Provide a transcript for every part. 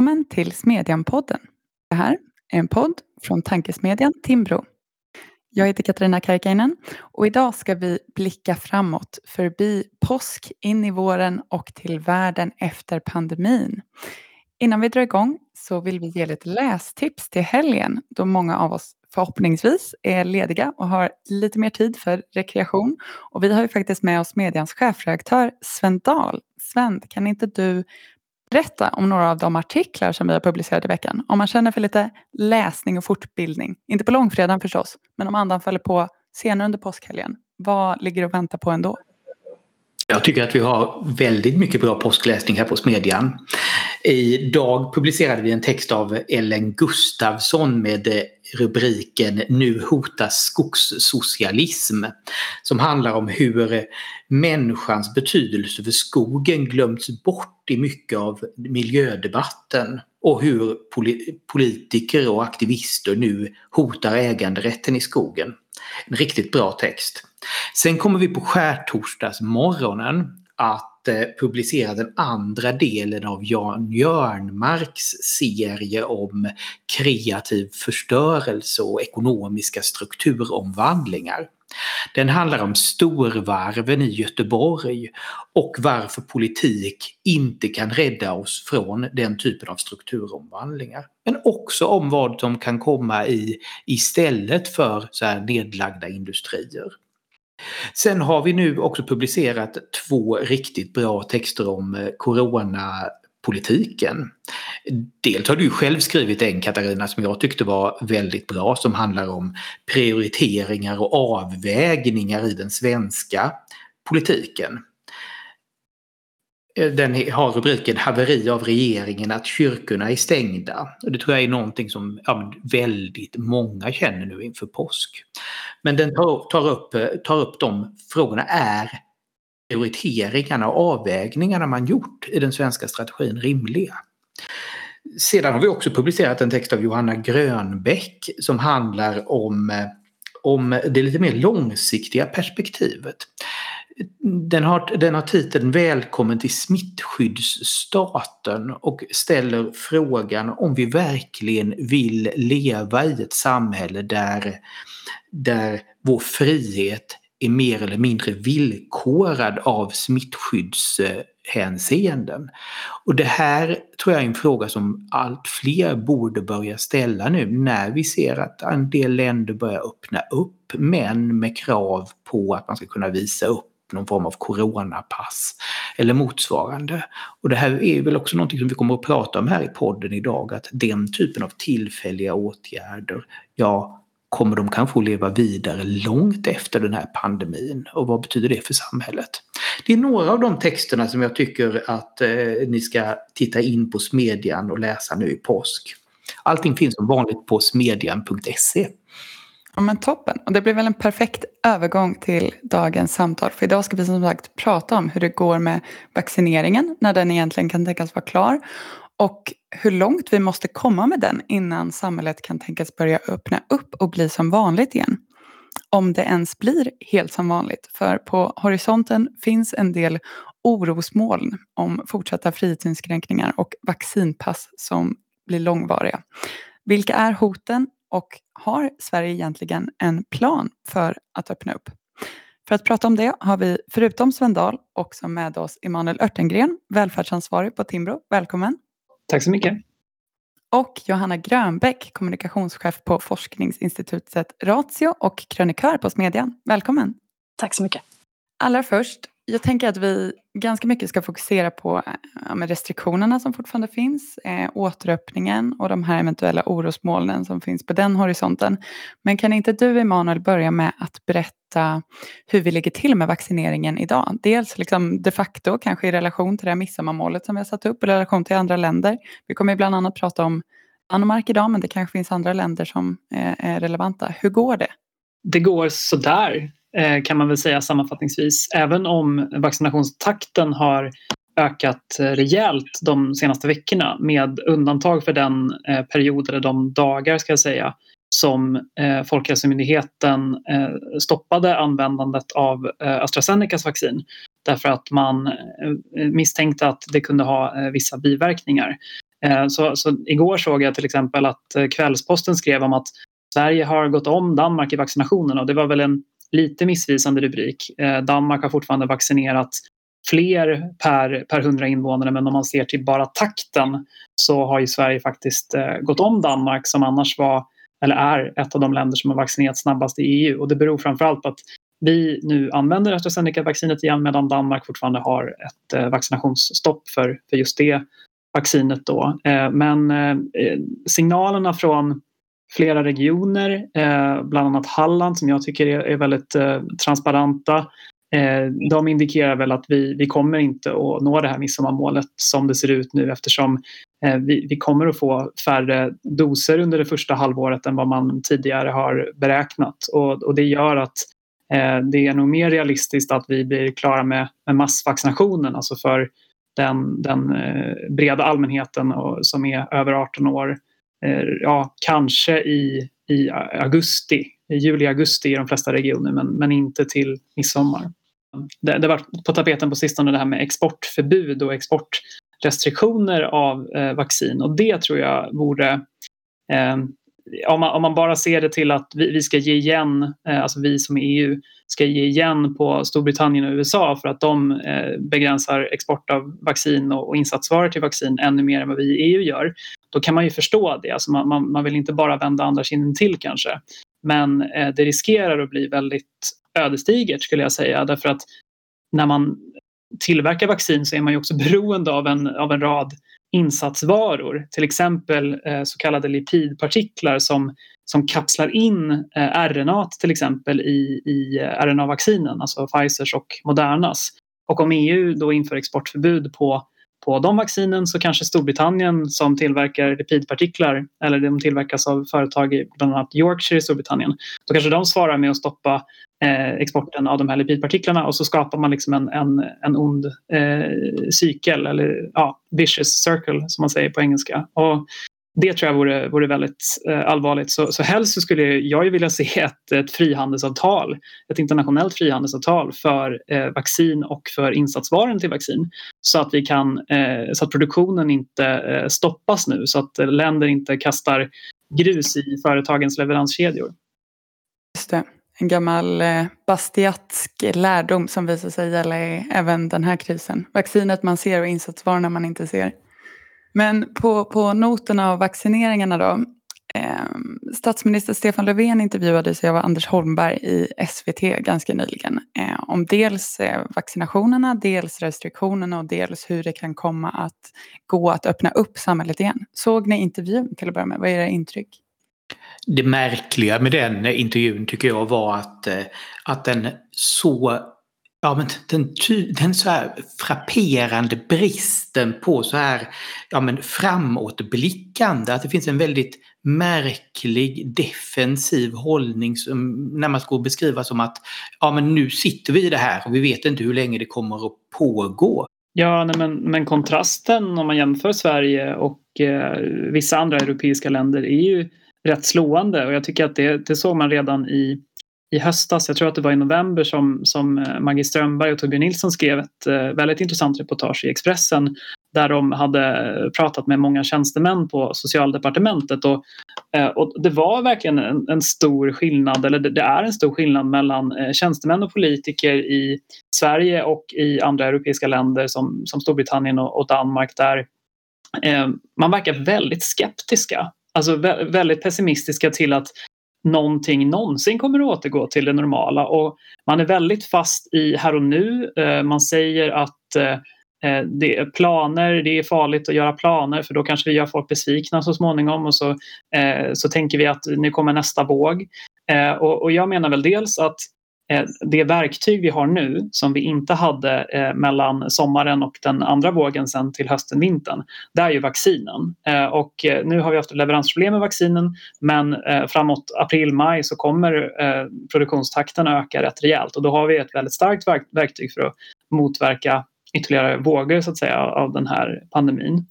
Välkommen till Smedjan-podden. Det här är en podd från Tankesmedjan Timbro. Jag heter Katarina Karkainen och idag ska vi blicka framåt förbi påsk, in i våren och till världen efter pandemin. Innan vi drar igång så vill vi ge lite lästips till helgen då många av oss förhoppningsvis är lediga och har lite mer tid för rekreation. Och vi har ju faktiskt med oss medians chefredaktör Sven Dahl. Sven, kan inte du berätta om några av de artiklar som vi har publicerat i veckan? Om man känner för lite läsning och fortbildning, inte på långfredagen förstås, men om andan faller på senare under påskhelgen, vad ligger och väntar på ändå? Jag tycker att vi har väldigt mycket bra påskläsning här på Smedjan. Idag publicerade vi en text av Ellen Gustafsson med rubriken Nu hotas skogssocialism som handlar om hur människans betydelse för skogen glömts bort i mycket av miljödebatten och hur politiker och aktivister nu hotar äganderätten i skogen. En riktigt bra text. Sen kommer vi på skärtorsdagsmorgonen att Eh, publicera den andra delen av Jan Jörnmarks serie om kreativ förstörelse och ekonomiska strukturomvandlingar. Den handlar om storvarven i Göteborg och varför politik inte kan rädda oss från den typen av strukturomvandlingar. Men också om vad som kan komma i istället för så här nedlagda industrier. Sen har vi nu också publicerat två riktigt bra texter om eh, coronapolitiken. Dels har du själv skrivit en Katarina som jag tyckte var väldigt bra som handlar om prioriteringar och avvägningar i den svenska politiken. Eh, den har rubriken Haveri av regeringen att kyrkorna är stängda. Och det tror jag är någonting som ja, väldigt många känner nu inför påsk. Men den tar, tar, upp, eh, tar upp de frågorna. Är prioriteringarna och avvägningarna man gjort i den svenska strategin rimliga? Sedan har vi också publicerat en text av Johanna Grönbäck som handlar om, eh, om det lite mer långsiktiga perspektivet. Den har, den har titeln Välkommen till smittskyddsstaten och ställer frågan om vi verkligen vill leva i ett samhälle där, där vår frihet är mer eller mindre villkorad av smittskyddshänseenden. Och det här tror jag är en fråga som allt fler borde börja ställa nu när vi ser att en del länder börjar öppna upp men med krav på att man ska kunna visa upp någon form av coronapass eller motsvarande. Och det här är väl också någonting som vi kommer att prata om här i podden idag, att den typen av tillfälliga åtgärder, ja, kommer de kanske att leva vidare långt efter den här pandemin? Och vad betyder det för samhället? Det är några av de texterna som jag tycker att eh, ni ska titta in på Smedjan och läsa nu i påsk. Allting finns som vanligt på smedjan.se. Ja, men toppen. Och det blir väl en perfekt övergång till dagens samtal. För idag ska vi som sagt prata om hur det går med vaccineringen, när den egentligen kan tänkas vara klar. Och hur långt vi måste komma med den innan samhället kan tänkas börja öppna upp och bli som vanligt igen. Om det ens blir helt som vanligt. För på horisonten finns en del orosmoln om fortsatta frihetsinskränkningar och vaccinpass som blir långvariga. Vilka är hoten och har Sverige egentligen en plan för att öppna upp? För att prata om det har vi förutom Sven Dahl också med oss Emanuel Örtengren, välfärdsansvarig på Timbro. Välkommen! Tack så mycket! Och Johanna Grönbäck, kommunikationschef på forskningsinstitutet Ratio och krönikör på Smedjan. Välkommen! Tack så mycket! Allra först, jag tänker att vi ganska mycket ska fokusera på ja, restriktionerna som fortfarande finns, eh, återöppningen och de här eventuella orosmolnen som finns på den horisonten. Men kan inte du, Emanuel, börja med att berätta hur vi ligger till med vaccineringen idag? Dels liksom de facto, kanske i relation till det här midsommarmålet som vi har satt upp, i relation till andra länder. Vi kommer bland annat prata om Danmark idag, men det kanske finns andra länder som eh, är relevanta. Hur går det? Det går sådär. Eh, kan man väl säga sammanfattningsvis. Även om vaccinationstakten har ökat eh, rejält de senaste veckorna med undantag för den eh, period eller de dagar ska jag säga som Folkhälsomyndigheten stoppade användandet av AstraZenecas vaccin därför att man misstänkte att det kunde ha vissa biverkningar. Så, så igår såg jag till exempel att Kvällsposten skrev om att Sverige har gått om Danmark i vaccinationen och det var väl en lite missvisande rubrik. Eh, Danmark har fortfarande vaccinerat fler per, per 100 invånare men om man ser till bara takten så har ju Sverige faktiskt eh, gått om Danmark som annars var eller är ett av de länder som har vaccinerat snabbast i EU och det beror framförallt på att vi nu använder AstraZeneca-vaccinet igen medan Danmark fortfarande har ett eh, vaccinationsstopp för, för just det vaccinet. Då. Eh, men eh, eh signalerna från flera regioner, eh, bland annat Halland som jag tycker är väldigt eh, transparenta, eh, de indikerar väl att vi, vi kommer inte att nå det här midsommarmålet som det ser ut nu eftersom vi, vi kommer att få färre doser under det första halvåret än vad man tidigare har beräknat. Och, och det gör att det är nog mer realistiskt att vi blir klara med, med massvaccinationen, alltså för den, den breda allmänheten som är över 18 år. Eh, ja, kanske i, i augusti, i juli-augusti i de flesta regioner, men, men inte till midsommar. Det, det var på tapeten på sistone det här med exportförbud och exportrestriktioner av eh, vaccin och det tror jag vore eh, om man, om man, bara ser det till att vi, vi ska ge igen, eh, alltså vi som EU ska ge igen på Storbritannien och USA för att de eh, begränsar export av vaccin och, och insatsvaror till vaccin ännu mer än vad vi i EU gör. Då kan man ju förstå det. Alltså man, man, man vill inte bara vända andra kinden till kanske. Men eh, det riskerar att bli väldigt ödesdigert skulle jag säga därför att när man tillverkar vaccin så är man ju också beroende av en, av en rad insatsvaror, till exempel eh, så kallade lipidpartiklar som, som kapslar in eh, RNA till exempel i, i eh, RNA-vaccinen, alltså Pfizers och Modernas. Och om EU då inför exportförbud på, på de vaccinen så kanske Storbritannien som tillverkar lipidpartiklar, eller de tillverkas av företag i bland annat Yorkshire i Storbritannien, då kanske de svarar med att stoppa eh, exporten av de här lipidpartiklarna och så skapar man liksom en, en, en ond eh, cykel eller ja, vicious circle som man säger på engelska. Och det tror jag vore, vore väldigt eh, allvarligt. Så, så helst så skulle jag ju vilja se ett, ett frihandelsavtal, ett internationellt frihandelsavtal för eh, vaccin och för insatsvaror till vaccin. Så att, vi kan, eh, så att produktionen inte eh, stoppas nu, så att länder inte kastar grus i företagens leveranskedjor. Just det en gammal eh, bastiatsk lärdom som visar sig gälla även den här krisen. Vaccinet man ser och insatsvarorna man inte ser. Men på, på noterna av vaccineringarna då. Eh, statsminister Stefan Löfven intervjuades av Anders Holmberg i SVT ganska nyligen. Eh, om dels eh, vaccinationerna, dels restriktionerna och dels hur det kan komma att gå att öppna upp samhället igen. Såg ni intervjun till att börja med? Vad är era intryck? det märkliga med den intervjun tycker jag var att, eh, att den så Ja, men den, den så här frapperande bristen på så här ja, men framåtblickande, att det finns en väldigt märklig defensiv hållning som närmast går att beskriva som att ja, men nu sitter vi i det här och vi vet inte hur länge det kommer att pågå. Ja, nej, men, men kontrasten om man jämför Sverige och eh, vissa andra europeiska länder är ju rätt slående och jag tycker att det, det såg man redan i, i höstas. Jag tror att det var i november som, som eh, Maggie Strömberg och Torbjörn Nilsson skrev ett eh, väldigt intressant reportage i Expressen där de hade eh, pratat med många tjänstemän på socialdepartementet och, och det var verkligen en, en, stor skillnad, eller det, det är en stor skillnad mellan tjänstemän och politiker i Sverige och i andra europeiska länder som, som Storbritannien och, och Danmark där eh, man verkar väldigt skeptiska alltså väldigt pessimistiska till att någonting någonsin kommer att återgå till det normala. Och man är väldigt fast i här och nu. Eh, man säger att eh, eh, det är planer, det är farligt att göra planer för då kanske vi gör folk besvikna så småningom och så, så tänker vi att nu kommer nästa våg. Och jag menar väl dels att Eh, det verktyg vi har nu som vi inte hade eh, mellan sommaren och den andra vågen sen till hösten, vintern, det är ju vaccinen. Eh, och eh, nu har vi haft leveransproblem med vaccinen men eh, framåt april, maj så kommer produktionstakten öka rätt rejält och då har vi ett väldigt starkt verktyg för att motverka ytterligare vågor så att säga av den här pandemin.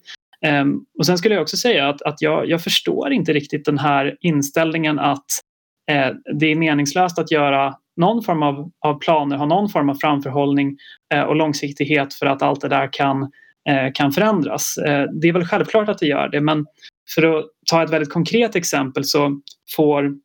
Ehm, och sen skulle jag också säga att, att jag, jag förstår inte riktigt den här inställningen att det är meningslöst att göra någon form av, av planer, ha någon form av framförhållning eh, och långsiktighet för att allt det där kan eh, kan förändras. Eh, det är väl självklart att det gör det men för att ta ett väldigt konkret exempel så får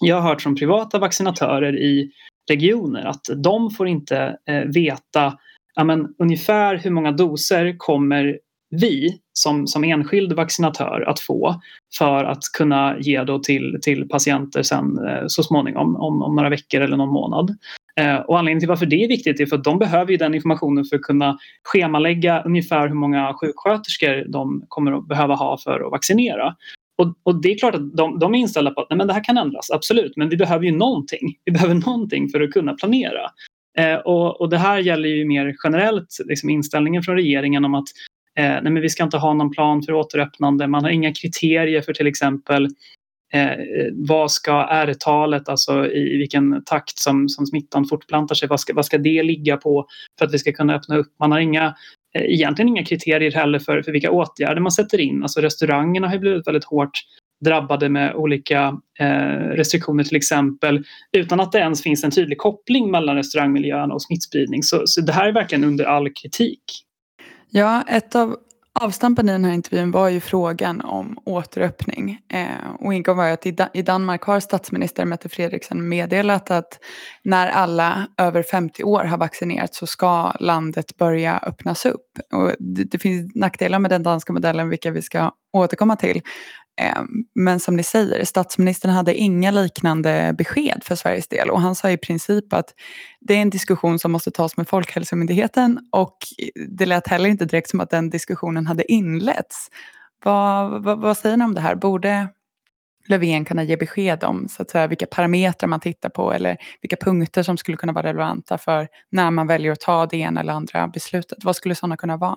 jag har hört från privata vaccinatörer i regioner att de får inte eh, veta ja, men, ungefär hur många doser kommer vi som, som enskild vaccinatör att få för att kunna ge då till, till patienter sen eh, så småningom om, om några veckor eller någon månad. Eh, och anledningen till varför det är viktigt är för att de behöver ju den informationen för att kunna schemalägga ungefär hur många sjuksköterskor de kommer att behöva ha för att vaccinera. Och, och, det är klart att de, de är inställda på att nej, men det här kan ändras, absolut, men vi behöver ju någonting. Vi behöver någonting för att kunna planera. Eh, och, och, det här gäller ju mer generellt liksom inställningen från regeringen om att Eh, nej, men vi ska inte ha någon plan för återöppnande. Man har inga kriterier för till exempel eh, vad ska R-talet, alltså i, i vilken takt som, som smittan fortplantar sig, vad ska, vad ska det ligga på för att vi ska kunna öppna upp? Man har inga, eh, egentligen inga kriterier heller för, för vilka åtgärder man sätter in. Alltså restaurangerna har blivit väldigt hårt drabbade med olika eh, restriktioner till exempel utan att det ens finns en tydlig koppling mellan restaurangmiljön och smittspridning. Så, så det här är verkligen under all kritik. Ja, ett av avstampen i den här intervjun var ju frågan om återöppning. Eh, och ingång var ju att i, da i Danmark har statsminister Mette Frederiksen meddelat att när alla över 50 år har vaccinerats så ska landet börja öppnas upp. Och det, det finns nackdelar med den danska modellen vilka vi ska återkomma till. Eh, men som ni säger, statsministern hade inga liknande besked för Sveriges del och han sa i princip att det är en diskussion som måste tas med Folkhälsomyndigheten och det lät heller inte direkt som att den diskussionen hade inletts. Vad, vad, vad säger ni om det här? Borde Löfven kunna ge besked om så att säga, vilka parametrar man tittar på eller vilka punkter som skulle kunna vara relevanta för när man väljer att ta det ena eller andra beslutet? Vad skulle sådana kunna vara?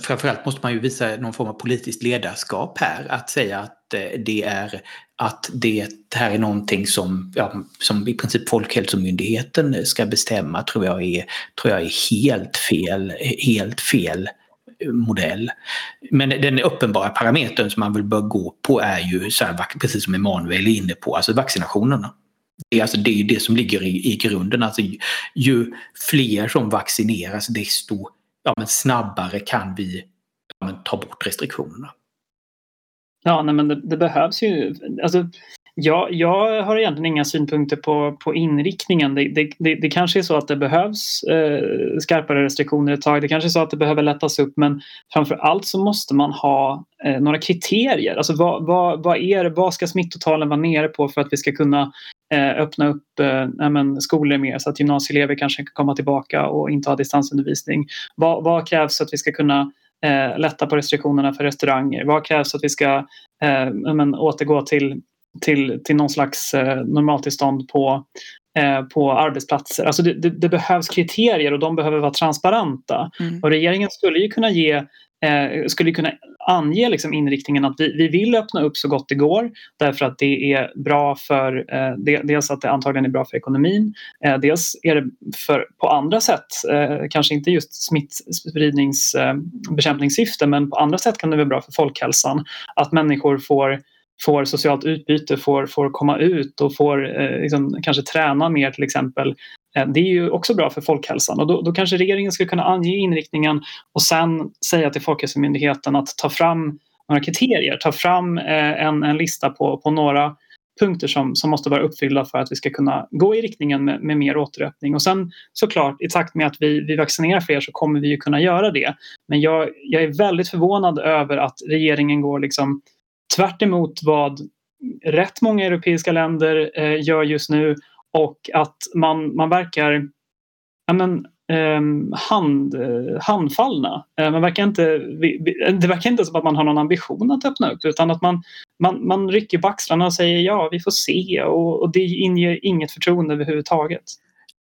Framförallt måste man ju visa någon form av politiskt ledarskap här. Att säga att eh, det är att det här är någonting som, ja, som i princip Folkhälsomyndigheten ska bestämma tror jag är, tror jag är helt fel, helt fel eh, modell. Men den uppenbara parametern som man väl bör gå på är ju, så här, precis som Emanuel är inne på, alltså vaccinationerna. Det är, alltså, det, är det som ligger i, i grunden. Alltså, ju fler som vaccineras desto ja, men snabbare kan vi ja, men, ta bort restriktionerna. Ja, nej, men det, det behövs ju. Alltså, jag, jag har egentligen inga synpunkter på, på inriktningen. Det, det, det, det kanske är så att det behövs eh, skarpare restriktioner ett tag. Det kanske är så att det behöver lättas upp men framför allt så måste man ha eh, några kriterier. Alltså vad, vad, vad, är, vad ska smittotalen vara nere på för att vi ska kunna öppna upp eh, skolor mer så att gymnasieelever kanske kan komma tillbaka och inte ha distansundervisning. Vad, vad krävs för att vi ska kunna eh, lätta på restriktionerna för restauranger? Vad krävs för att vi ska eh, men, återgå till till, till någon slags eh, normaltillstånd på, eh, på arbetsplatser. Alltså det, det, det, behövs kriterier och de behöver vara transparenta. Mm. Och regeringen skulle ju kunna ge eh, skulle kunna ange liksom inriktningen att vi, vi vill öppna upp så gott det går därför att det är bra för eh, dels att det antagligen är bra för ekonomin, eh, dels är det för, på andra sätt, eh, kanske inte just smittspridningsbekämpningssyfte eh, men på andra sätt kan det vara bra för folkhälsan att människor får får socialt utbyte, får, får komma ut och får eh, liksom, kanske träna mer till exempel. Eh, det är ju också bra för folkhälsan och då, då kanske regeringen skulle kunna ange inriktningen och sen säga till Folkhälsomyndigheten att ta fram några kriterier, ta fram eh, en, en lista på, på några punkter som, som måste vara uppfyllda för att vi ska kunna gå i riktningen med, med mer återöppning. Och sen såklart i takt med att vi, vi vaccinerar fler så kommer vi ju kunna göra det. Men jag, jag är väldigt förvånad över att regeringen går liksom tvärt vad rätt många europeiska länder eh, gör just nu och att man, man verkar ja, men, eh, hand, handfallna. Eh, man verkar inte, det verkar inte som att man har någon ambition att öppna upp utan att man, man, man rycker på axlarna och säger ja, vi får se och, och det inger inget förtroende överhuvudtaget.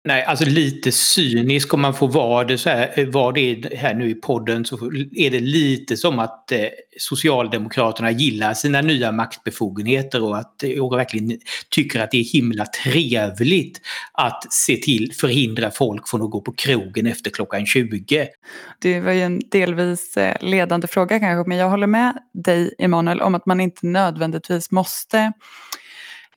Nej, alltså lite cynisk om man får vara det, så här, eh, var det här nu i podden så är det lite som att eh, Socialdemokraterna gillar sina nya maktbefogenheter och att eh, och verkligen tycker att det är himla trevligt att se till förhindra folk från att gå på krogen efter klockan 20. Det var ju en delvis eh, ledande fråga kanske men jag håller med dig Emanuel om att man inte nödvändigtvis måste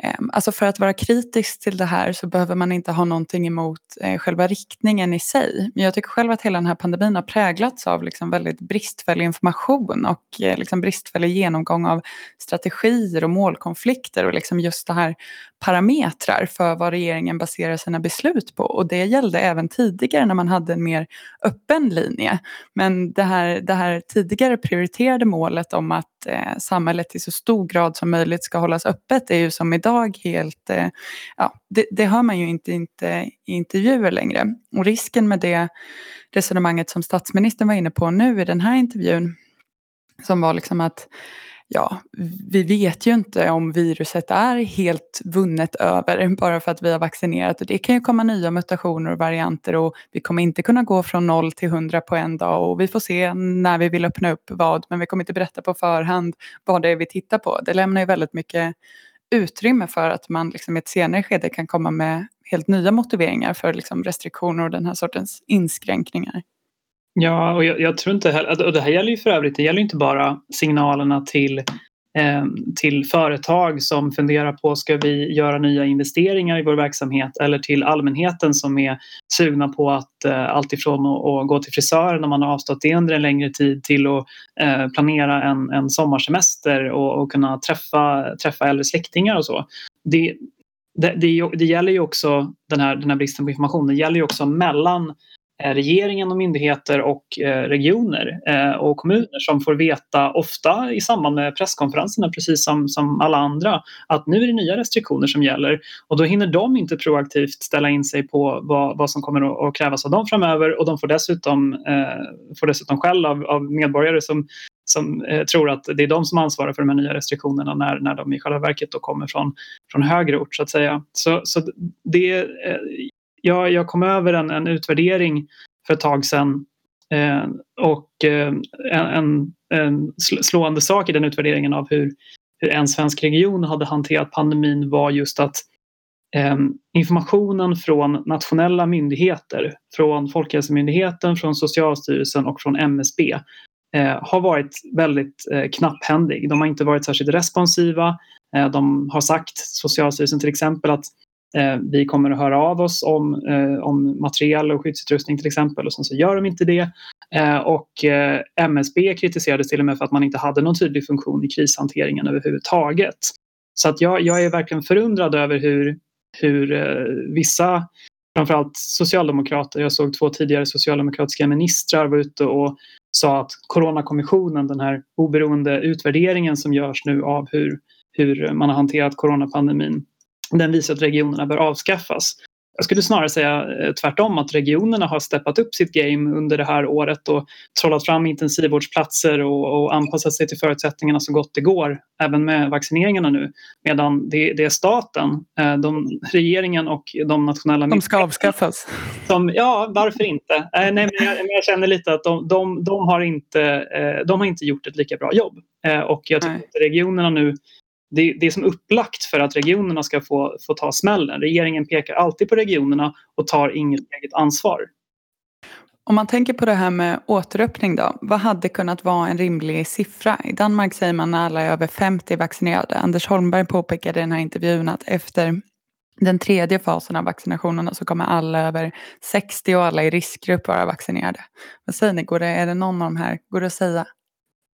Ehm, alltså för att vara kritisk till det här så behöver man inte ha någonting emot eh, själva riktningen i sig. Men jag tycker själv att hela den här pandemin har präglats av liksom väldigt bristfällig information och eh, liksom bristfällig genomgång av strategier och målkonflikter och liksom just det här parametrar för vad regeringen baserar sina beslut på. Och det gällde även tidigare när man hade en mer öppen linje. Men det här, det här tidigare prioriterade målet om att eh, samhället i så stor grad som möjligt ska hållas öppet är ju som idag helt, eh, ja, det, det hör man ju inte, inte i intervjuer längre. Och risken med det resonemanget som statsministern var inne på nu i den här intervjun, som var liksom att ja, vi vet ju inte om viruset är helt vunnet över bara för att vi har vaccinerat. Och det kan ju komma nya mutationer och varianter och vi kommer inte kunna gå från noll till hundra på en dag och vi får se när vi vill öppna upp vad, men vi kommer inte berätta på förhand vad det är vi tittar på. Det lämnar ju väldigt mycket utrymme för att man liksom i ett senare skede kan komma med helt nya motiveringar för liksom restriktioner och den här sortens inskränkningar. Ja, och jag, jag, tror inte heller, och det här gäller ju för övrigt, det gäller inte bara signalerna till, eh, till företag som funderar på ska vi göra nya investeringar i vår verksamhet eller till allmänheten som är sugna på att eh, alltifrån att gå till frisören när man har avstått det under en längre tid till att eh, planera en, en sommarsemester och, och kunna träffa, träffa äldre släktingar och så. Det, det, det, det gäller ju också den här, den här bristen på information, det gäller ju också mellan Eh, regeringen och myndigheter och eh, regioner eh, och kommuner som får veta ofta i samband med presskonferenserna precis som, som alla andra att nu är det nya restriktioner som gäller och då hinner de inte proaktivt ställa in sig på vad, vad som kommer att, krävas av dem framöver och de får dessutom, eh, får dessutom skäll av, av medborgare som, som eh, tror att det är de som ansvarar för de här nya restriktionerna när, när de i själva verket då kommer från, från högre ort så att säga. Så, så det, eh, jag, jag kom över en, en utvärdering för ett tag sedan eh, och eh, en, en, slående sak i den utvärderingen av hur, hur en svensk region hade hanterat pandemin var just att eh, informationen från nationella myndigheter, från Folkhälsomyndigheten, från Socialstyrelsen och från MSB eh, har varit väldigt eh, knapphändig. De har inte varit särskilt responsiva. Eh, de har sagt, Socialstyrelsen till exempel, att Eh, vi kommer att höra av oss om, eh, om material och skyddsutrustning till exempel och sen så gör de inte det. Eh, och MSB kritiserades till och med för att man inte hade någon tydlig funktion i krishanteringen överhuvudtaget. Så att jag, jag är verkligen förundrad över hur, hur vissa, framförallt socialdemokrater, jag såg två tidigare socialdemokratiska ministrar var ute och sa att Coronakommissionen, den här oberoende utvärderingen som görs nu av hur, hur man har hanterat coronapandemin, den visar att regionerna bör avskaffas. Jag skulle snarare säga eh, tvärtom att regionerna har steppat upp sitt game under det här året och trollat fram intensivvårdsplatser och, och anpassat sig till förutsättningarna så gott det går, även med vaccineringarna nu. Medan det, det är staten, eh, de, regeringen och de nationella De ska avskaffas. Som, ja, varför inte? Eh, nej, men jag, jag, känner lite att de, de, de, har inte, de har inte gjort ett lika bra jobb. Och jag tycker nej. att regionerna nu det, det är som upplagt för att regionerna ska få, få ta smällen. Regeringen pekar alltid på regionerna och tar inget eget ansvar. Om man tänker på det här med återöppning då, vad hade kunnat vara en rimlig siffra? I Danmark säger man när alla är över 50 vaccinerade. Anders Holmberg påpekade i den här intervjun att efter den tredje fasen av vaccinationerna så kommer alla över 60 och alla i riskgrupp vara vaccinerade. Vad säger ni, går det, är det någon av de här, går det att säga?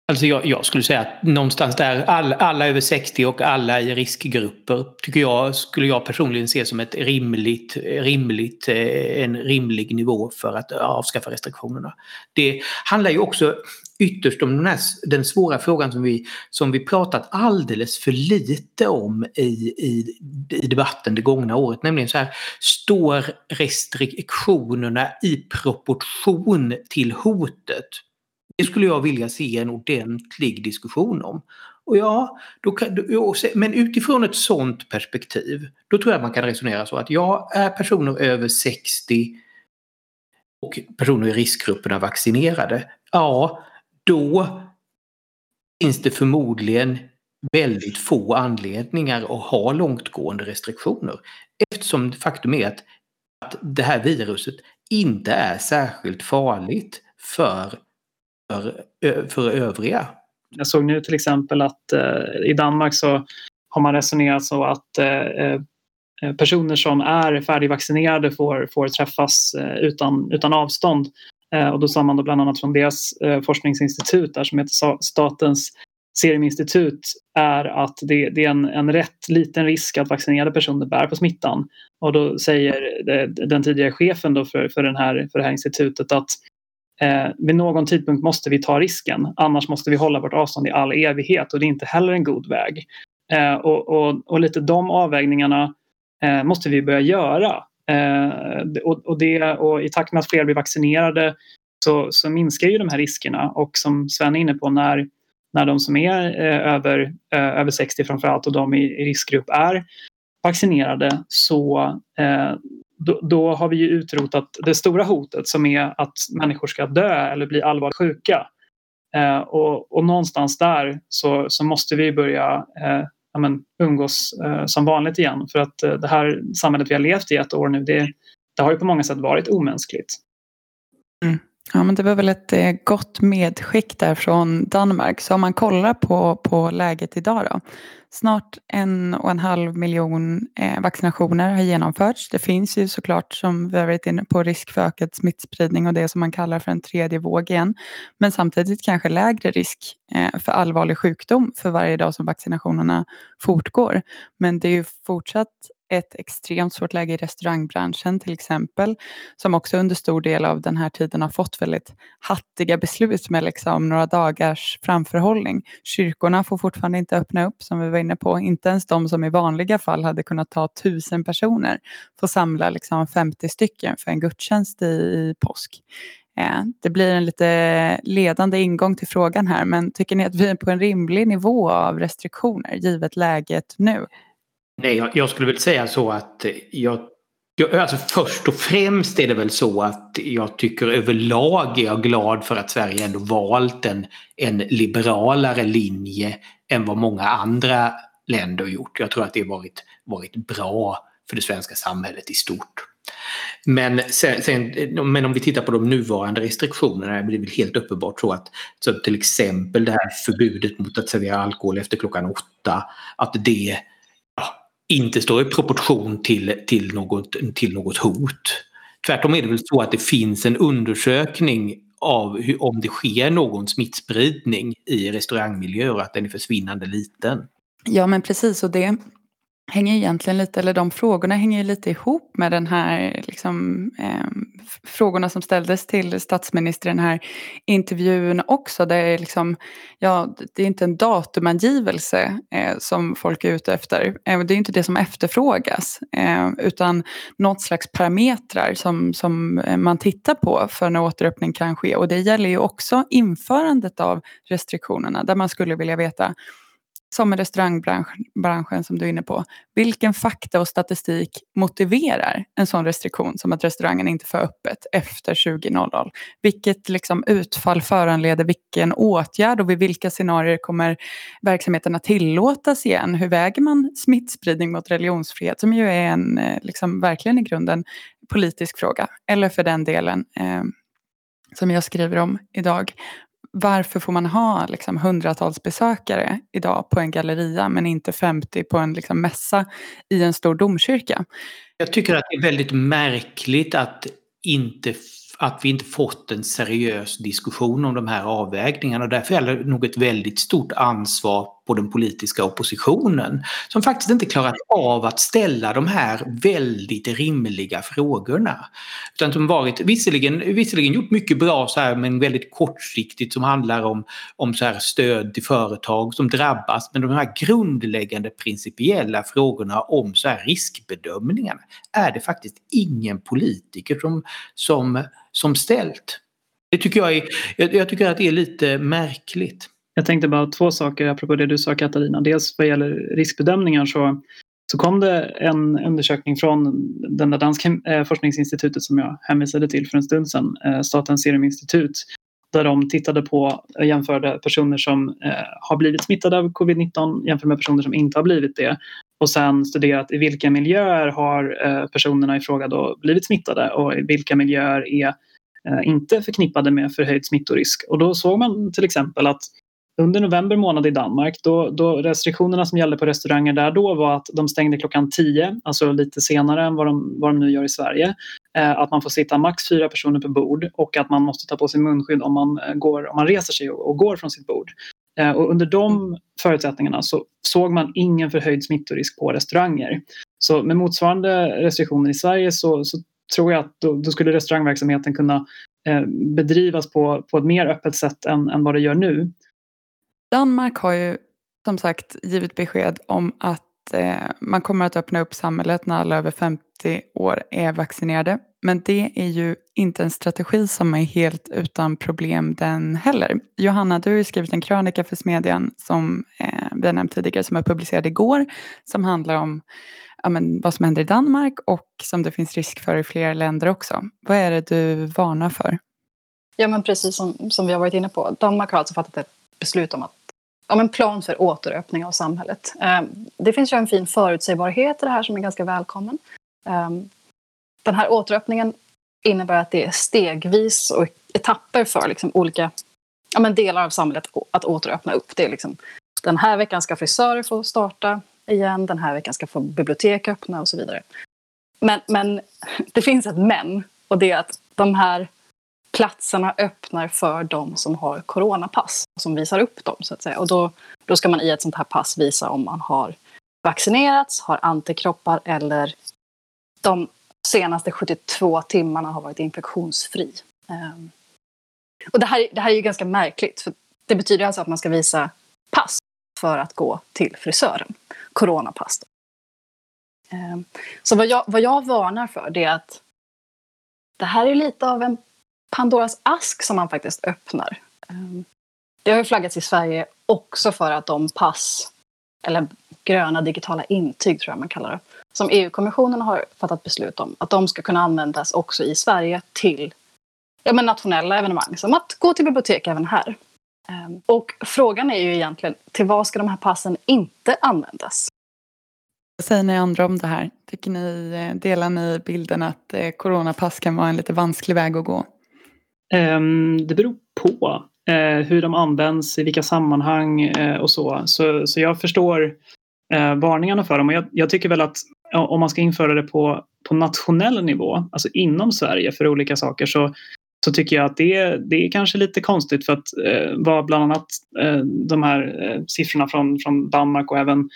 Alltså jag, jag, skulle säga att någonstans där, all, alla över 60 och alla i riskgrupper tycker jag, skulle jag personligen se som ett rimligt, rimligt, eh, en rimlig nivå för att avskaffa restriktionerna. Det handlar ju också ytterst om den, här, den svåra frågan som vi, som vi pratat alldeles för lite om i, i, i debatten det gångna året. Nämligen så här, står restriktionerna i proportion till hotet? Det skulle jag vilja se en ordentlig diskussion om. Och ja, då kan, men utifrån ett sådant perspektiv, då tror jag man kan resonera så att ja, är personer över 60 och personer i riskgrupperna vaccinerade, ja, då finns det förmodligen väldigt få anledningar att ha långtgående restriktioner. Eftersom faktum är att, att det här viruset inte är särskilt farligt för för, för övriga. Jag såg nu till exempel att eh, i Danmark så har man resonerat så att eh, eh, personer som är färdigvaccinerade får, får träffas eh, utan, utan avstånd. Och då sa man då bland annat från deras forskningsinstitut där som heter Statens Seruminstitut är att det, det är en, en rätt liten risk att vaccinerade personer bär på smittan. Och då säger den tidigare chefen då för, för, den här, för det här institutet att eh, vid någon tidpunkt måste vi ta risken. Annars måste vi hålla vårt avstånd i all evighet och det är inte heller en god väg. Eh, och, och, och, lite de avvägningarna eh, måste vi börja göra. Eh, och, och, det, och I takt med att fler blir vaccinerade så, så minskar ju de här riskerna och som Sven är inne på när när de som är eh, över, eh, över 60 framförallt och de i, i riskgrupp är vaccinerade så eh, då, då, har vi ju utrotat det stora hotet som är att människor ska dö eller bli allvarligt sjuka. Eh, och, och, någonstans där så, så måste vi börja eh, ja, men, umgås eh, som vanligt igen för att eh, det här samhället vi har levt i ett år nu det, det har ju på många sätt varit omänskligt. Mm. Ja, men det var väl ett eh, gott medskick där från Danmark. Så om man kollar på, på läget idag då. Snart en och en halv miljon eh, vaccinationer har genomförts. Det finns ju såklart, som vi har varit inne på, risk för ökad smittspridning och det som man kallar för en tredje våg igen. Men samtidigt kanske lägre risk eh, för allvarlig sjukdom för varje dag som vaccinationerna fortgår. Men det är ju fortsatt ett extremt svårt läge i restaurangbranschen till exempel, som också under stor del av den här tiden har fått väldigt hattiga beslut med liksom några dagars framförhållning. Kyrkorna får fortfarande inte öppna upp, som vi var inne på. Inte ens de som i vanliga fall hade kunnat ta tusen personer får samla liksom 50 stycken för en gudstjänst i, i påsk. Eh, det blir en lite ledande ingång till frågan här, men tycker ni att vi är på en rimlig nivå av restriktioner givet läget nu? Nej, jag, jag skulle väl säga så att jag alltså först och främst är det väl så att jag tycker överlag är jag glad för att Sverige ändå valt en, en liberalare linje än vad många andra länder gjort. Jag tror att det har varit, varit bra för det svenska samhället i stort. Men, sen, sen, men om vi tittar på de nuvarande restriktionerna blir det väl helt uppenbart så att så till exempel det här förbudet mot att servera alkohol efter klockan åtta, att det inte står i proportion till, till, något, till något hot. Tvärtom är det väl så att det finns en undersökning av hur, om det sker någon smittspridning i restaurangmiljöer och att den är försvinnande liten. Ja men precis och det hänger egentligen lite, eller de frågorna hänger lite ihop med den här liksom, eh, frågorna som ställdes till statsministern i den här intervjun också. Det är, liksom, ja, det är inte en datumangivelse eh, som folk är ute efter. Eh, det är inte det som efterfrågas. Eh, utan något slags parametrar som, som eh, man tittar på för när återöppning kan ske. Och det gäller ju också införandet av restriktionerna där man skulle vilja veta som med restaurangbranschen som du är inne på. Vilken fakta och statistik motiverar en sån restriktion som att restaurangen inte får öppet efter 20.00? Vilket liksom utfall föranleder vilken åtgärd och vid vilka scenarier kommer verksamheterna tillåtas igen? Hur väger man smittspridning mot religionsfrihet som ju är en eh, liksom, verkligen i grunden politisk fråga. Eller för den delen eh, som jag skriver om idag varför får man ha liksom hundratals besökare idag på en galleria men inte 50 på en liksom mässa i en stor domkyrka? Jag tycker att det är väldigt märkligt att, inte, att vi inte fått en seriös diskussion om de här avvägningarna. Därför är det nog ett väldigt stort ansvar på den politiska oppositionen som faktiskt inte klarat av att ställa de här väldigt rimliga frågorna. Utan som varit, visserligen, visserligen gjort mycket bra så här men väldigt kortsiktigt som handlar om, om så här stöd till företag som drabbas. Men de här grundläggande principiella frågorna om så här riskbedömningarna är det faktiskt ingen politiker som, som, som ställt. Det tycker jag, är, jag, jag tycker att det är lite märkligt. Jag tänkte bara två saker apropå det du sa Katarina. Dels vad gäller riskbedömningar så, så kom det en undersökning från den där danska eh, forskningsinstitutet som jag hänvisade till för en stund sedan, eh, Statens seruminstitut, där de tittade på och jämförde personer som eh, har blivit smittade av covid-19 jämfört med personer som inte har blivit det och sen studerat i vilka miljöer har personerna i fråga då blivit smittade och i vilka miljöer är inte förknippade med förhöjd smittorisk. Och då såg man till exempel att under november månad i Danmark, då, då restriktionerna som gällde på restauranger där då var att de stängde klockan 10, alltså lite senare än vad de, vad de nu gör i Sverige. Eh, att man får sitta max fyra personer på bord och att man måste ta på sig munskydd om man, eh, går, om man reser sig och, och går från sitt bord. Eh, och under de förutsättningarna så såg man ingen förhöjd smittorisk på restauranger. Så med motsvarande restriktioner i Sverige så, så tror jag att då, då, skulle restaurangverksamheten kunna eh, bedrivas på, på ett mer öppet sätt än, än vad det gör nu. Danmark har ju som sagt givit besked om att eh, man kommer att öppna upp samhället när alla över 50 år är vaccinerade. Men det är ju inte en strategi som är helt utan problem den heller. Johanna, du har ju skrivit en krönika för Smedjan som eh, vi har nämnt tidigare som är publicerad igår som handlar om ja, men, vad som händer i Danmark och som det finns risk för i flera länder också. Vad är det du varnar för? Ja, men precis som, som vi har varit inne på. Danmark har alltså fattat ett beslut om att om en plan för återöppning av samhället. Eh, det finns ju en fin förutsägbarhet i det här som är ganska välkommen. Eh, den här återöppningen innebär att det är stegvis och etapper för liksom olika ja, men delar av samhället att återöppna upp. Det är liksom, den här veckan ska frisörer få starta igen, den här veckan ska få bibliotek öppna och så vidare. Men, men det finns ett men och det är att de här platserna öppnar för de som har coronapass, som visar upp dem så att säga. Och då, då ska man i ett sånt här pass visa om man har vaccinerats, har antikroppar eller de senaste 72 timmarna har varit infektionsfri. Um, och det här, det här är ju ganska märkligt, för det betyder alltså att man ska visa pass för att gå till frisören. Coronapass. Um, så vad jag, vad jag varnar för det är att det här är lite av en Pandoras ask som man faktiskt öppnar. Ehm, det har ju flaggats i Sverige också för att de pass, eller gröna digitala intyg tror jag man kallar det, som EU-kommissionen har fattat beslut om, att de ska kunna användas också i Sverige till ja, men nationella evenemang, som att gå till bibliotek även här. Ehm, och frågan är ju egentligen, till vad ska de här passen inte användas? Vad säger ni andra om det här? Tycker ni, eh, delar ni bilden att eh, coronapass kan vara en lite vansklig väg att gå? Ehm, det beror på eh, hur de används, i vilka sammanhang eh, och så. så. Så jag förstår eh, varningarna för dem och jag, jag tycker väl att om man ska införa det på, på nationell nivå, alltså inom Sverige för olika saker så, så tycker jag att det, det är kanske lite konstigt för att eh, vad bland annat eh, de här eh, siffrorna från, från Danmark och även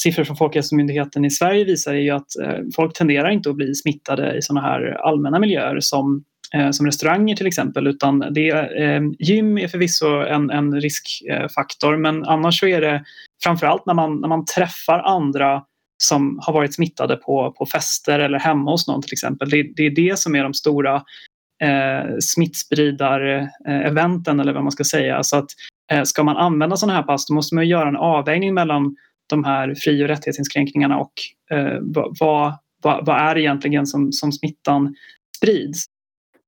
siffror från Folkhälsomyndigheten i Sverige visar är ju att eh, folk tenderar inte att bli smittade i sådana här allmänna miljöer som, Eh, som restauranger till exempel utan det, eh, gym är förvisso en, en riskfaktor men annars så är det framförallt när man, när man träffar andra som har varit smittade på, på fester eller hemma hos någon till exempel. Det, det är det som är de stora eh, smittspridareventen eller vad man ska säga. Så att, eh, ska man använda sådana här pass då måste man göra en avvägning mellan de här fri och rättighetsinskränkningarna och eh, vad, vad, vad är egentligen som, som smittan sprids.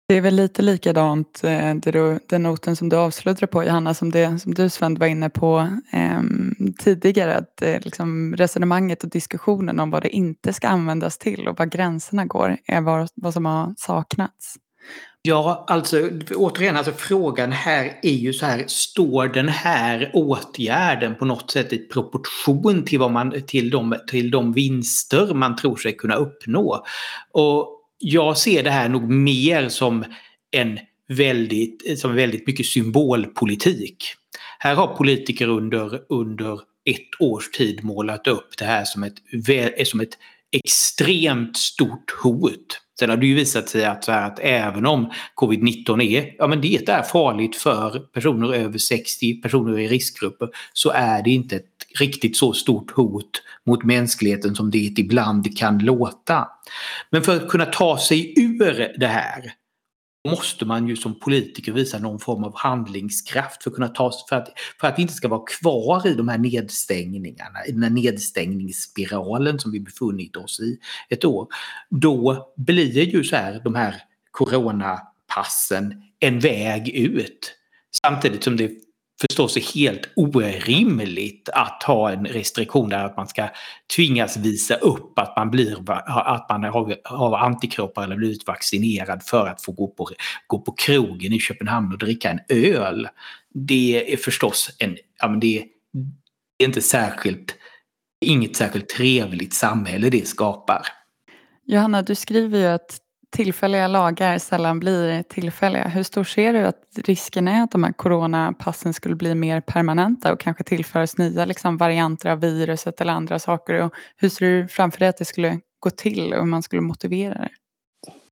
Det är väl lite likadant, eh, den noten som du avslutade på Johanna, som det som du Sven var inne på eh, tidigare. Att eh, liksom resonemanget och diskussionen om vad det inte ska användas till och var gränserna går är vad, vad som har saknats. Ja, alltså återigen, alltså frågan här är ju så här, står den här åtgärden på något sätt i proportion till, vad man, till, de, till de vinster man tror sig kunna uppnå? Och jag ser det här nog mer som en väldigt, som väldigt mycket symbolpolitik. Här har politiker under, under ett års tid målat upp det här som ett, som ett extremt stort hot. Sen har det ju visat sig att, att även om covid-19 är, ja men det är farligt för personer över 60, personer i riskgrupper, så är det inte ett riktigt så stort hot mot mänskligheten som det ibland kan låta. Men för att kunna ta sig ur det här måste man ju som politiker visa någon form av handlingskraft för att, kunna ta, för att, för att vi inte ska vara kvar i de här nedstängningarna, i den här nedstängningsspiralen som vi befunnit oss i ett år. Då blir ju så här de här coronapassen en väg ut. Samtidigt som det förstås är helt orimligt att ha en restriktion där att man ska tvingas visa upp att man, blir, att man har, har antikroppar eller blivit vaccinerad för att få gå på, gå på krogen i Köpenhamn och dricka en öl. det är förstås en, ja men det, det är inte särskilt, inget särskilt trevligt samhälle det skapar. Johanna, du skriver ju att tillfälliga lagar sällan blir tillfälliga. Hur stor ser du att risken är att de här coronapassen skulle bli mer permanenta och kanske tillföras nya liksom, varianter av viruset eller andra saker? Och hur ser du framför dig att det skulle gå till och hur man skulle motivera det?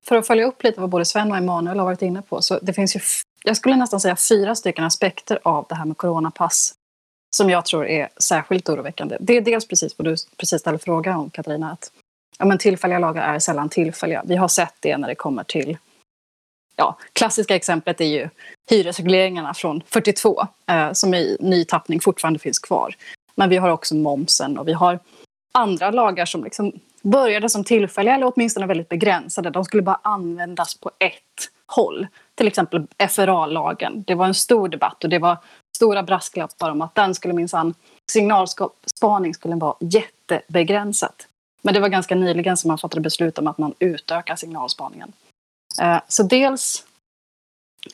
För att följa upp lite vad både Sven och Emanuel har varit inne på så det finns ju, jag skulle nästan säga fyra stycken aspekter av det här med coronapass som jag tror är särskilt oroväckande. Det är dels precis vad du precis ställde fråga om Katarina, att ja, men tillfälliga lagar är sällan tillfälliga. Vi har sett det när det kommer till Ja, klassiska exemplet är ju hyresregleringarna från 42 eh, som i ny tappning fortfarande finns kvar. Men vi har också momsen och vi har andra lagar som liksom började som tillfälliga eller åtminstone väldigt begränsade. De skulle bara användas på ett håll. Till exempel FRA-lagen. Det var en stor debatt och det var stora brasklappar om att den skulle minsann signalspaning skulle vara jättebegränsat. Men det var ganska nyligen som man fattade beslut om att man utökar signalspaningen. Eh, så dels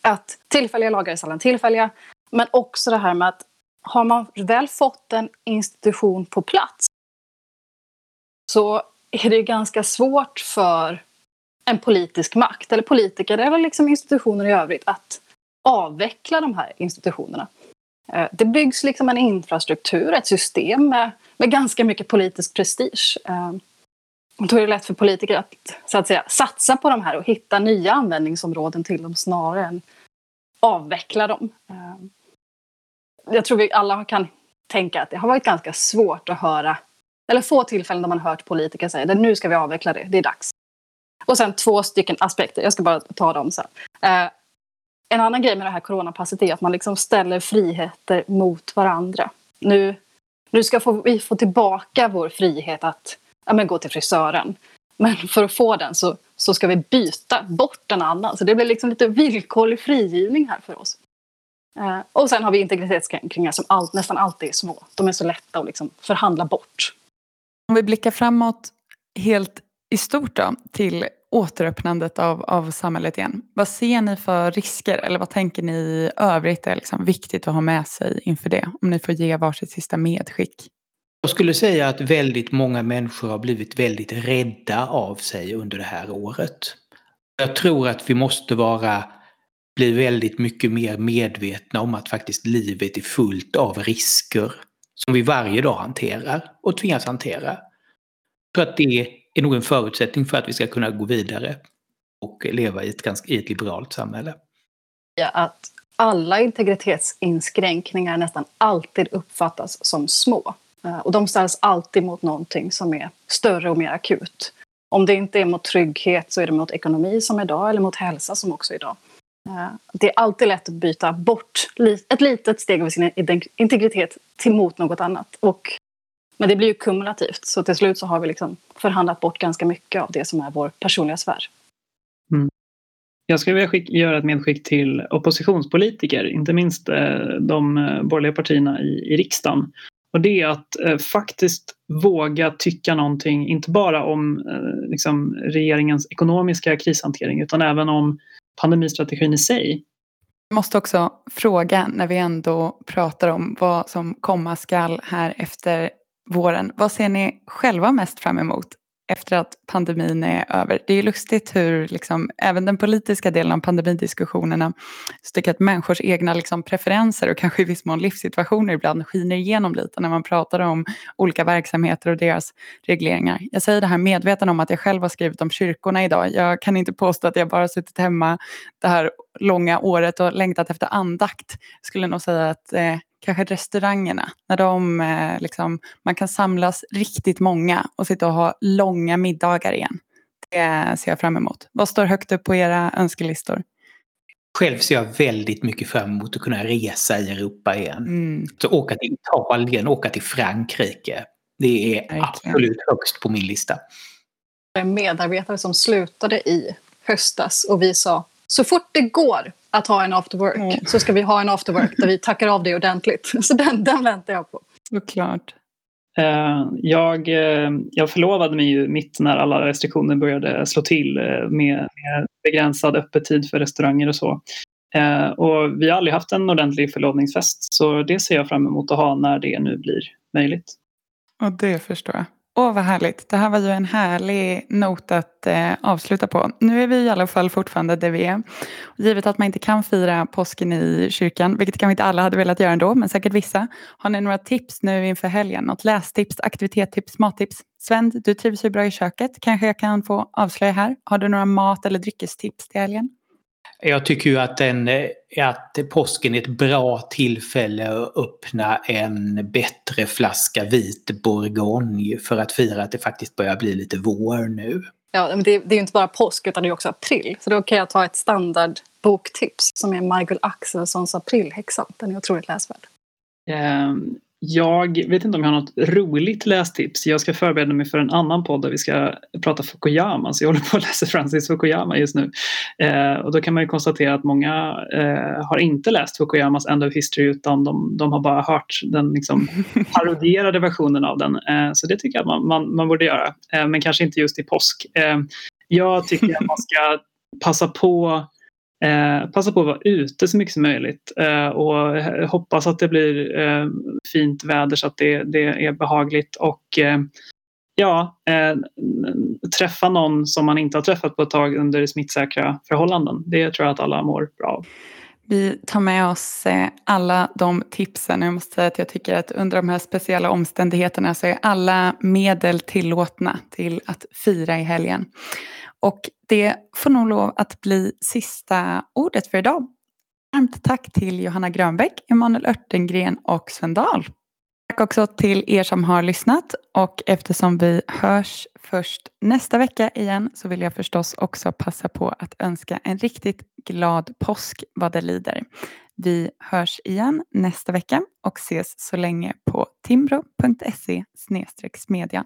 att tillfälliga lagar är sällan tillfälliga, men också det här med att har man väl fått en institution på plats så är det ganska svårt för en politisk makt, eller politiker eller liksom institutioner i övrigt, att avveckla de här institutionerna. Eh, det byggs liksom en infrastruktur, ett system med, med ganska mycket politisk prestige. Eh, då är det lätt för politiker att, så att säga, satsa på de här och hitta nya användningsområden till dem snarare än avveckla dem. Eh, jag tror vi alla kan tänka att det har varit ganska svårt att höra, eller få tillfällen där man hört politiker säga att nu ska vi avveckla det, det är dags. Och sen två stycken aspekter, jag ska bara ta dem sen. En annan grej med det här coronapasset är att man liksom ställer friheter mot varandra. Nu, nu ska få, vi få tillbaka vår frihet att ja, men gå till frisören. Men för att få den så, så ska vi byta bort en annan. Så det blir liksom lite villkorlig frigivning här för oss. Eh, och sen har vi integritetskränkningar som all, nästan alltid är små. De är så lätta att liksom förhandla bort. Om vi blickar framåt helt i stort då, till återöppnandet av, av samhället igen. Vad ser ni för risker eller vad tänker ni i övrigt är liksom viktigt att ha med sig inför det? Om ni får ge varsitt sista medskick. Jag skulle säga att väldigt många människor har blivit väldigt rädda av sig under det här året. Jag tror att vi måste vara, bli väldigt mycket mer medvetna om att faktiskt livet är fullt av risker som vi varje dag hanterar och tvingas hantera. För att det är nog en förutsättning för att vi ska kunna gå vidare och leva i ett, ganska, i ett liberalt samhälle. Ja, att alla integritetsinskränkningar nästan alltid uppfattas som små. Eh, och de ställs alltid mot någonting som är större och mer akut. Om det inte är mot trygghet så är det mot ekonomi som idag eller mot hälsa som också idag. Eh, det är alltid lätt att byta bort ett litet steg av sin integritet till mot något annat. Och men det blir ju kumulativt, så till slut så har vi liksom förhandlat bort ganska mycket av det som är vår personliga sfär. Mm. Jag skulle vilja göra ett medskick till oppositionspolitiker, inte minst eh, de eh, borgerliga partierna i, i riksdagen. Och det är att eh, faktiskt våga tycka någonting, inte bara om eh, liksom, regeringens ekonomiska krishantering utan även om pandemistrategin i sig. Jag måste också fråga när vi ändå pratar om vad som komma skall här efter våren. Vad ser ni själva mest fram emot efter att pandemin är över? Det är lustigt hur liksom, även den politiska delen av pandemidiskussionerna så tycker att människors egna liksom, preferenser och kanske i viss mån livssituationer ibland skiner igenom lite när man pratar om olika verksamheter och deras regleringar. Jag säger det här medveten om att jag själv har skrivit om kyrkorna idag. Jag kan inte påstå att jag bara suttit hemma det här långa året och längtat efter andakt. Jag skulle nog säga att eh, kanske restaurangerna, när de, eh, liksom, man kan samlas riktigt många och sitta och ha långa middagar igen. Det ser jag fram emot. Vad står högt upp på era önskelistor? Själv ser jag väldigt mycket fram emot att kunna resa i Europa igen. Mm. Så åka till Italien, åka till Frankrike. Det är Verkligen. absolut högst på min lista. En medarbetare som slutade i höstas och vi sa så fort det går att ha en after work mm. så ska vi ha en after work där vi tackar av det ordentligt. Så den, den väntar jag på. Såklart. Uh, jag, uh, jag förlovade mig ju mitt när alla restriktioner började slå till uh, med, med begränsad öppettid för restauranger och så. Eh, och vi har aldrig haft en ordentlig förlovningsfest så det ser jag fram emot att ha när det nu blir möjligt. Och det förstår jag. Åh, vad härligt. Det här var ju en härlig not att eh, avsluta på. Nu är vi i alla fall fortfarande där vi är. Givet att man inte kan fira påsken i kyrkan, vilket kanske inte alla hade velat göra ändå, men säkert vissa. Har ni några tips nu inför helgen? Något lästips, aktivitetstips, mattips? Sven, du trivs ju bra i köket. Kanske jag kan få avslöja här. Har du några mat eller dryckestips till helgen? Jag tycker ju att, den, att påsken är ett bra tillfälle att öppna en bättre flaska vit bourgogne för att fira att det faktiskt börjar bli lite vår nu. Ja, men det, det är ju inte bara påsk utan det är också april. Så då kan jag ta ett standard boktips som är Margul Axelssons Aprilhäxan. Den är otroligt läsvärd. Um, jag vet inte om jag har något roligt lästips. Jag ska förbereda mig för en annan podd där vi ska prata Fukuyama. Så jag håller på att läsa Francis Fukuyama just nu. Eh, och då kan man ju konstatera att många eh, har inte läst Fukuyamas End of History utan de, de har bara hört den liksom, parodierade versionen av den. Eh, så det tycker jag att man, man, man borde göra. Eh, men kanske inte just i påsk. Eh, jag tycker att man ska passa på Eh, passa på att vara ute så mycket som möjligt eh, och hoppas att det blir eh, fint väder så att det, det är behagligt och eh, ja, eh, träffa någon som man inte har träffat på ett tag under smittsäkra förhållanden. Det tror jag att alla mår bra av. Vi tar med oss eh, alla de tipsen. Jag måste säga att jag tycker att under de här speciella omständigheterna så är alla medel tillåtna till att fira i helgen. Och det får nog lov att bli sista ordet för idag. Varmt tack till Johanna Grönbäck, Emanuel Örtengren och Sven Dahl. Tack också till er som har lyssnat och eftersom vi hörs först nästa vecka igen så vill jag förstås också passa på att önska en riktigt glad påsk vad det lider. Vi hörs igen nästa vecka och ses så länge på timbro.se smedjan.